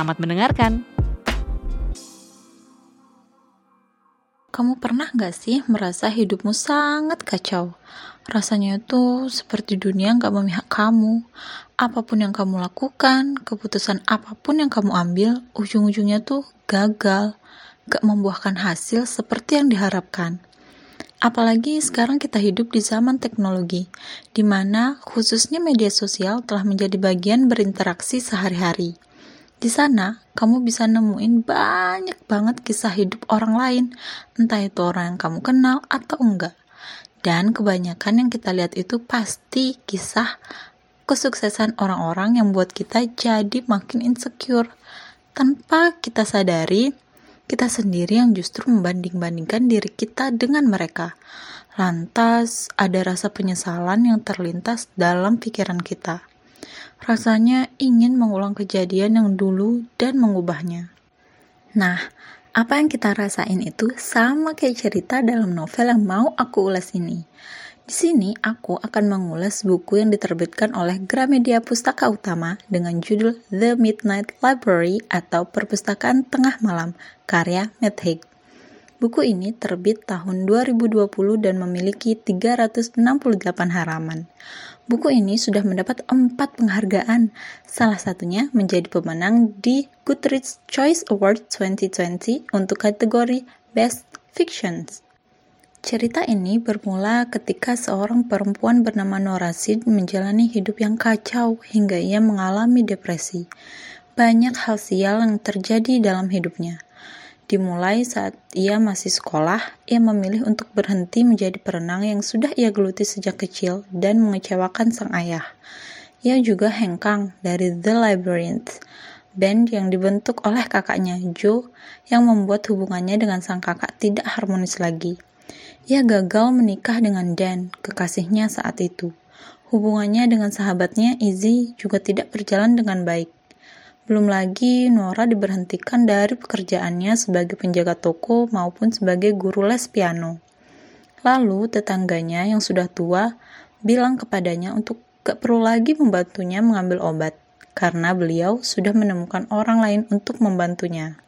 Selamat mendengarkan. Kamu pernah nggak sih merasa hidupmu sangat kacau? Rasanya itu seperti dunia nggak memihak kamu. Apa pun yang kamu lakukan, keputusan apa pun yang kamu ambil, ujung-ujungnya tuh gagal. Gak membuahkan hasil seperti yang diharapkan. Apalagi sekarang kita hidup di zaman teknologi, di mana khususnya media sosial telah menjadi bagian berinteraksi sehari-hari. Di sana, kamu bisa nemuin banyak banget kisah hidup orang lain, entah itu orang yang kamu kenal atau enggak. Dan kebanyakan yang kita lihat itu pasti kisah kesuksesan orang-orang yang buat kita jadi makin insecure. Tanpa kita sadari, kita sendiri yang justru membanding-bandingkan diri kita dengan mereka. Lantas, ada rasa penyesalan yang terlintas dalam pikiran kita. Rasanya ingin mengulang kejadian yang dulu dan mengubahnya. Nah, apa yang kita rasain itu sama kayak cerita dalam novel yang mau aku ulas ini. Di sini aku akan mengulas buku yang diterbitkan oleh Gramedia Pustaka Utama dengan judul The Midnight Library atau Perpustakaan Tengah Malam karya Matt Haig. Buku ini terbit tahun 2020 dan memiliki 368 halaman. Buku ini sudah mendapat empat penghargaan, salah satunya menjadi pemenang di Goodreads Choice Award 2020 untuk kategori Best Fictions. Cerita ini bermula ketika seorang perempuan bernama Nora Sid menjalani hidup yang kacau hingga ia mengalami depresi. Banyak hal sial yang terjadi dalam hidupnya. Dimulai saat ia masih sekolah, ia memilih untuk berhenti menjadi perenang yang sudah ia geluti sejak kecil dan mengecewakan sang ayah. Ia juga hengkang dari The Labyrinth, band yang dibentuk oleh kakaknya Joe yang membuat hubungannya dengan sang kakak tidak harmonis lagi. Ia gagal menikah dengan Dan, kekasihnya saat itu. Hubungannya dengan sahabatnya Izzy juga tidak berjalan dengan baik. Belum lagi Nora diberhentikan dari pekerjaannya sebagai penjaga toko maupun sebagai guru les piano. Lalu tetangganya yang sudah tua bilang kepadanya untuk gak perlu lagi membantunya mengambil obat karena beliau sudah menemukan orang lain untuk membantunya.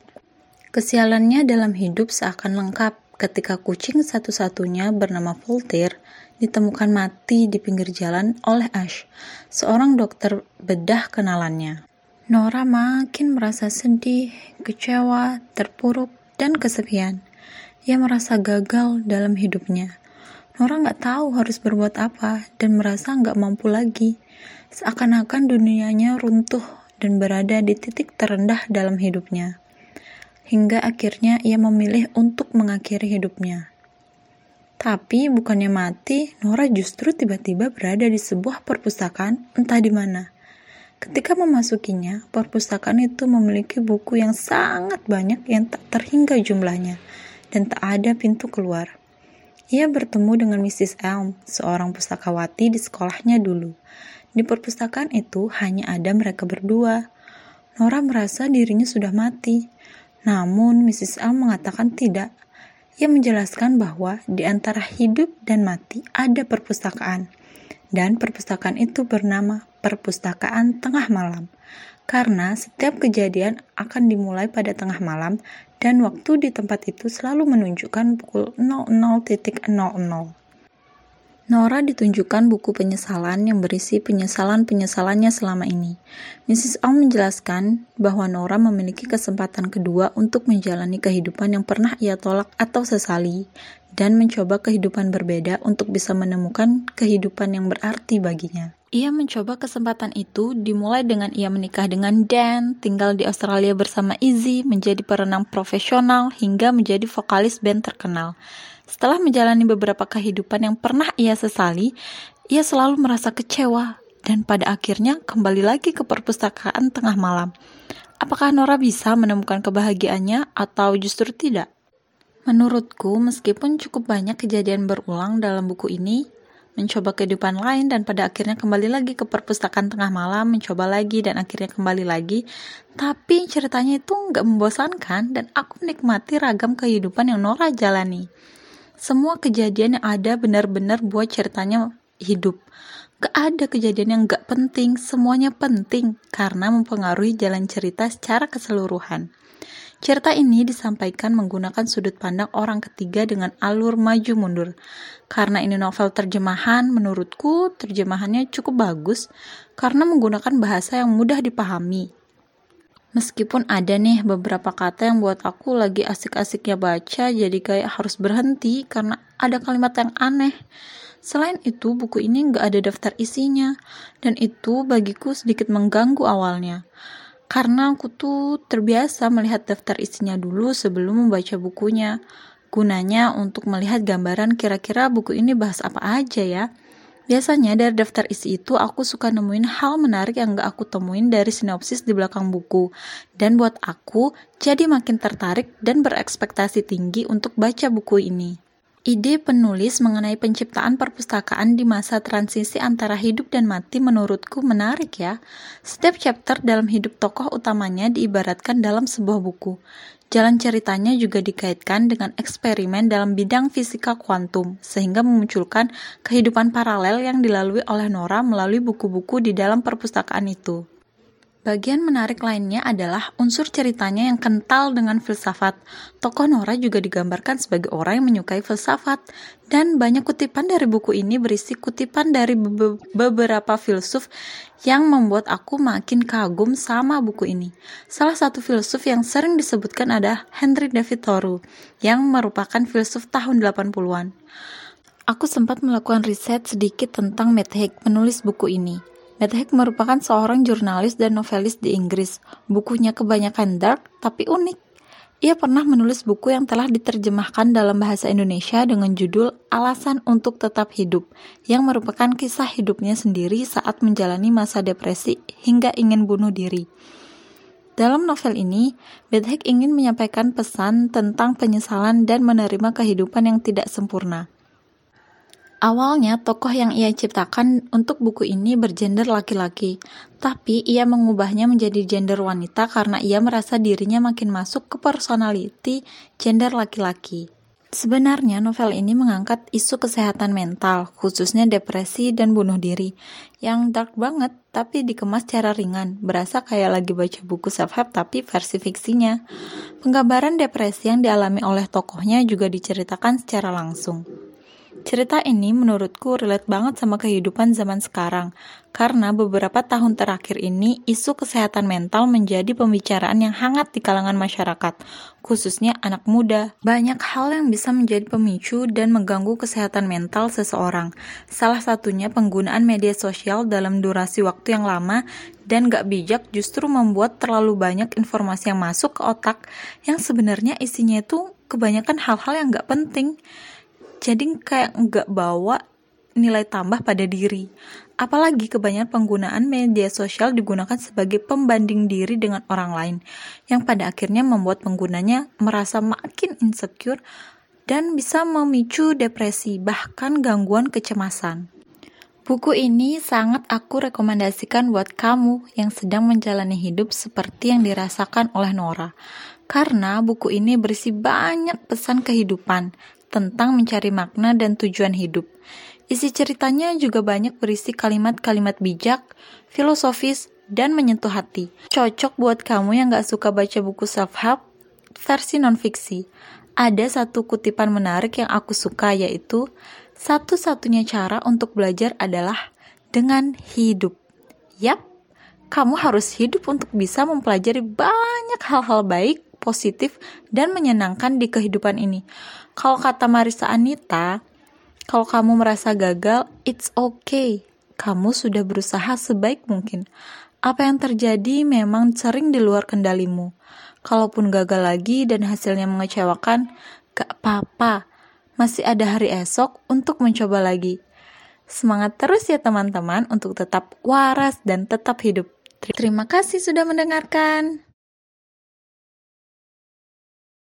Kesialannya dalam hidup seakan lengkap ketika kucing satu-satunya bernama Voltaire ditemukan mati di pinggir jalan oleh Ash, seorang dokter bedah kenalannya. Nora makin merasa sedih, kecewa, terpuruk, dan kesepian. Ia merasa gagal dalam hidupnya. Nora nggak tahu harus berbuat apa dan merasa nggak mampu lagi. Seakan-akan dunianya runtuh dan berada di titik terendah dalam hidupnya. Hingga akhirnya ia memilih untuk mengakhiri hidupnya. Tapi bukannya mati, Nora justru tiba-tiba berada di sebuah perpustakaan entah di mana. Ketika memasukinya, perpustakaan itu memiliki buku yang sangat banyak yang tak terhingga jumlahnya, dan tak ada pintu keluar. Ia bertemu dengan Mrs. Elm, seorang pustakawati di sekolahnya dulu. Di perpustakaan itu hanya ada mereka berdua. Nora merasa dirinya sudah mati, namun Mrs. Elm mengatakan tidak. Ia menjelaskan bahwa di antara hidup dan mati ada perpustakaan, dan perpustakaan itu bernama perpustakaan tengah malam, karena setiap kejadian akan dimulai pada tengah malam dan waktu di tempat itu selalu menunjukkan pukul 00.00. Nora ditunjukkan buku penyesalan yang berisi penyesalan-penyesalannya selama ini. Mrs. Ong menjelaskan bahwa Nora memiliki kesempatan kedua untuk menjalani kehidupan yang pernah ia tolak atau sesali dan mencoba kehidupan berbeda untuk bisa menemukan kehidupan yang berarti baginya. Ia mencoba kesempatan itu dimulai dengan ia menikah dengan Dan, tinggal di Australia bersama Izzy, menjadi perenang profesional, hingga menjadi vokalis band terkenal. Setelah menjalani beberapa kehidupan yang pernah ia sesali, ia selalu merasa kecewa dan pada akhirnya kembali lagi ke perpustakaan tengah malam. Apakah Nora bisa menemukan kebahagiaannya atau justru tidak? Menurutku, meskipun cukup banyak kejadian berulang dalam buku ini, mencoba kehidupan lain dan pada akhirnya kembali lagi ke perpustakaan tengah malam, mencoba lagi dan akhirnya kembali lagi. Tapi ceritanya itu nggak membosankan dan aku menikmati ragam kehidupan yang Nora jalani. Semua kejadian yang ada benar-benar buat ceritanya hidup. Gak ada kejadian yang gak penting, semuanya penting karena mempengaruhi jalan cerita secara keseluruhan. Cerita ini disampaikan menggunakan sudut pandang orang ketiga dengan alur maju mundur. Karena ini novel terjemahan, menurutku terjemahannya cukup bagus karena menggunakan bahasa yang mudah dipahami. Meskipun ada nih beberapa kata yang buat aku lagi asik-asiknya baca jadi kayak harus berhenti karena ada kalimat yang aneh. Selain itu, buku ini nggak ada daftar isinya, dan itu bagiku sedikit mengganggu awalnya karena aku tuh terbiasa melihat daftar isinya dulu sebelum membaca bukunya. Gunanya untuk melihat gambaran kira-kira buku ini bahas apa aja ya. Biasanya dari daftar isi itu aku suka nemuin hal menarik yang gak aku temuin dari sinopsis di belakang buku. Dan buat aku jadi makin tertarik dan berekspektasi tinggi untuk baca buku ini. Ide penulis mengenai penciptaan perpustakaan di masa transisi antara hidup dan mati menurutku menarik ya. Setiap chapter dalam hidup tokoh utamanya diibaratkan dalam sebuah buku. Jalan ceritanya juga dikaitkan dengan eksperimen dalam bidang fisika kuantum, sehingga memunculkan kehidupan paralel yang dilalui oleh Nora melalui buku-buku di dalam perpustakaan itu. Bagian menarik lainnya adalah unsur ceritanya yang kental dengan filsafat. Tokoh Nora juga digambarkan sebagai orang yang menyukai filsafat, dan banyak kutipan dari buku ini berisi kutipan dari be beberapa filsuf yang membuat aku makin kagum sama buku ini. Salah satu filsuf yang sering disebutkan adalah Henry David Thoreau, yang merupakan filsuf tahun 80-an. Aku sempat melakukan riset sedikit tentang Matt Haig, penulis buku ini. Haig merupakan seorang jurnalis dan novelis di Inggris. Bukunya kebanyakan dark tapi unik. Ia pernah menulis buku yang telah diterjemahkan dalam bahasa Indonesia dengan judul Alasan untuk Tetap Hidup, yang merupakan kisah hidupnya sendiri saat menjalani masa depresi hingga ingin bunuh diri. Dalam novel ini, Bethek ingin menyampaikan pesan tentang penyesalan dan menerima kehidupan yang tidak sempurna. Awalnya, tokoh yang ia ciptakan untuk buku ini bergender laki-laki, tapi ia mengubahnya menjadi gender wanita karena ia merasa dirinya makin masuk ke personality gender laki-laki. Sebenarnya novel ini mengangkat isu kesehatan mental, khususnya depresi dan bunuh diri, yang dark banget tapi dikemas secara ringan, berasa kayak lagi baca buku self-help tapi versi fiksinya. Penggambaran depresi yang dialami oleh tokohnya juga diceritakan secara langsung. Cerita ini menurutku relate banget sama kehidupan zaman sekarang, karena beberapa tahun terakhir ini isu kesehatan mental menjadi pembicaraan yang hangat di kalangan masyarakat, khususnya anak muda. Banyak hal yang bisa menjadi pemicu dan mengganggu kesehatan mental seseorang. Salah satunya penggunaan media sosial dalam durasi waktu yang lama dan gak bijak justru membuat terlalu banyak informasi yang masuk ke otak yang sebenarnya isinya itu kebanyakan hal-hal yang gak penting jadi kayak nggak bawa nilai tambah pada diri. Apalagi kebanyakan penggunaan media sosial digunakan sebagai pembanding diri dengan orang lain, yang pada akhirnya membuat penggunanya merasa makin insecure dan bisa memicu depresi, bahkan gangguan kecemasan. Buku ini sangat aku rekomendasikan buat kamu yang sedang menjalani hidup seperti yang dirasakan oleh Nora. Karena buku ini berisi banyak pesan kehidupan, tentang mencari makna dan tujuan hidup. Isi ceritanya juga banyak berisi kalimat-kalimat bijak, filosofis, dan menyentuh hati. Cocok buat kamu yang gak suka baca buku self-help versi non-fiksi. Ada satu kutipan menarik yang aku suka yaitu, satu-satunya cara untuk belajar adalah dengan hidup. Yap, kamu harus hidup untuk bisa mempelajari banyak hal-hal baik, positif, dan menyenangkan di kehidupan ini. Kalau kata Marisa Anita, kalau kamu merasa gagal, it's okay. Kamu sudah berusaha sebaik mungkin. Apa yang terjadi memang sering di luar kendalimu. Kalaupun gagal lagi dan hasilnya mengecewakan, gak apa-apa. Masih ada hari esok untuk mencoba lagi. Semangat terus ya teman-teman untuk tetap waras dan tetap hidup. Terima kasih sudah mendengarkan.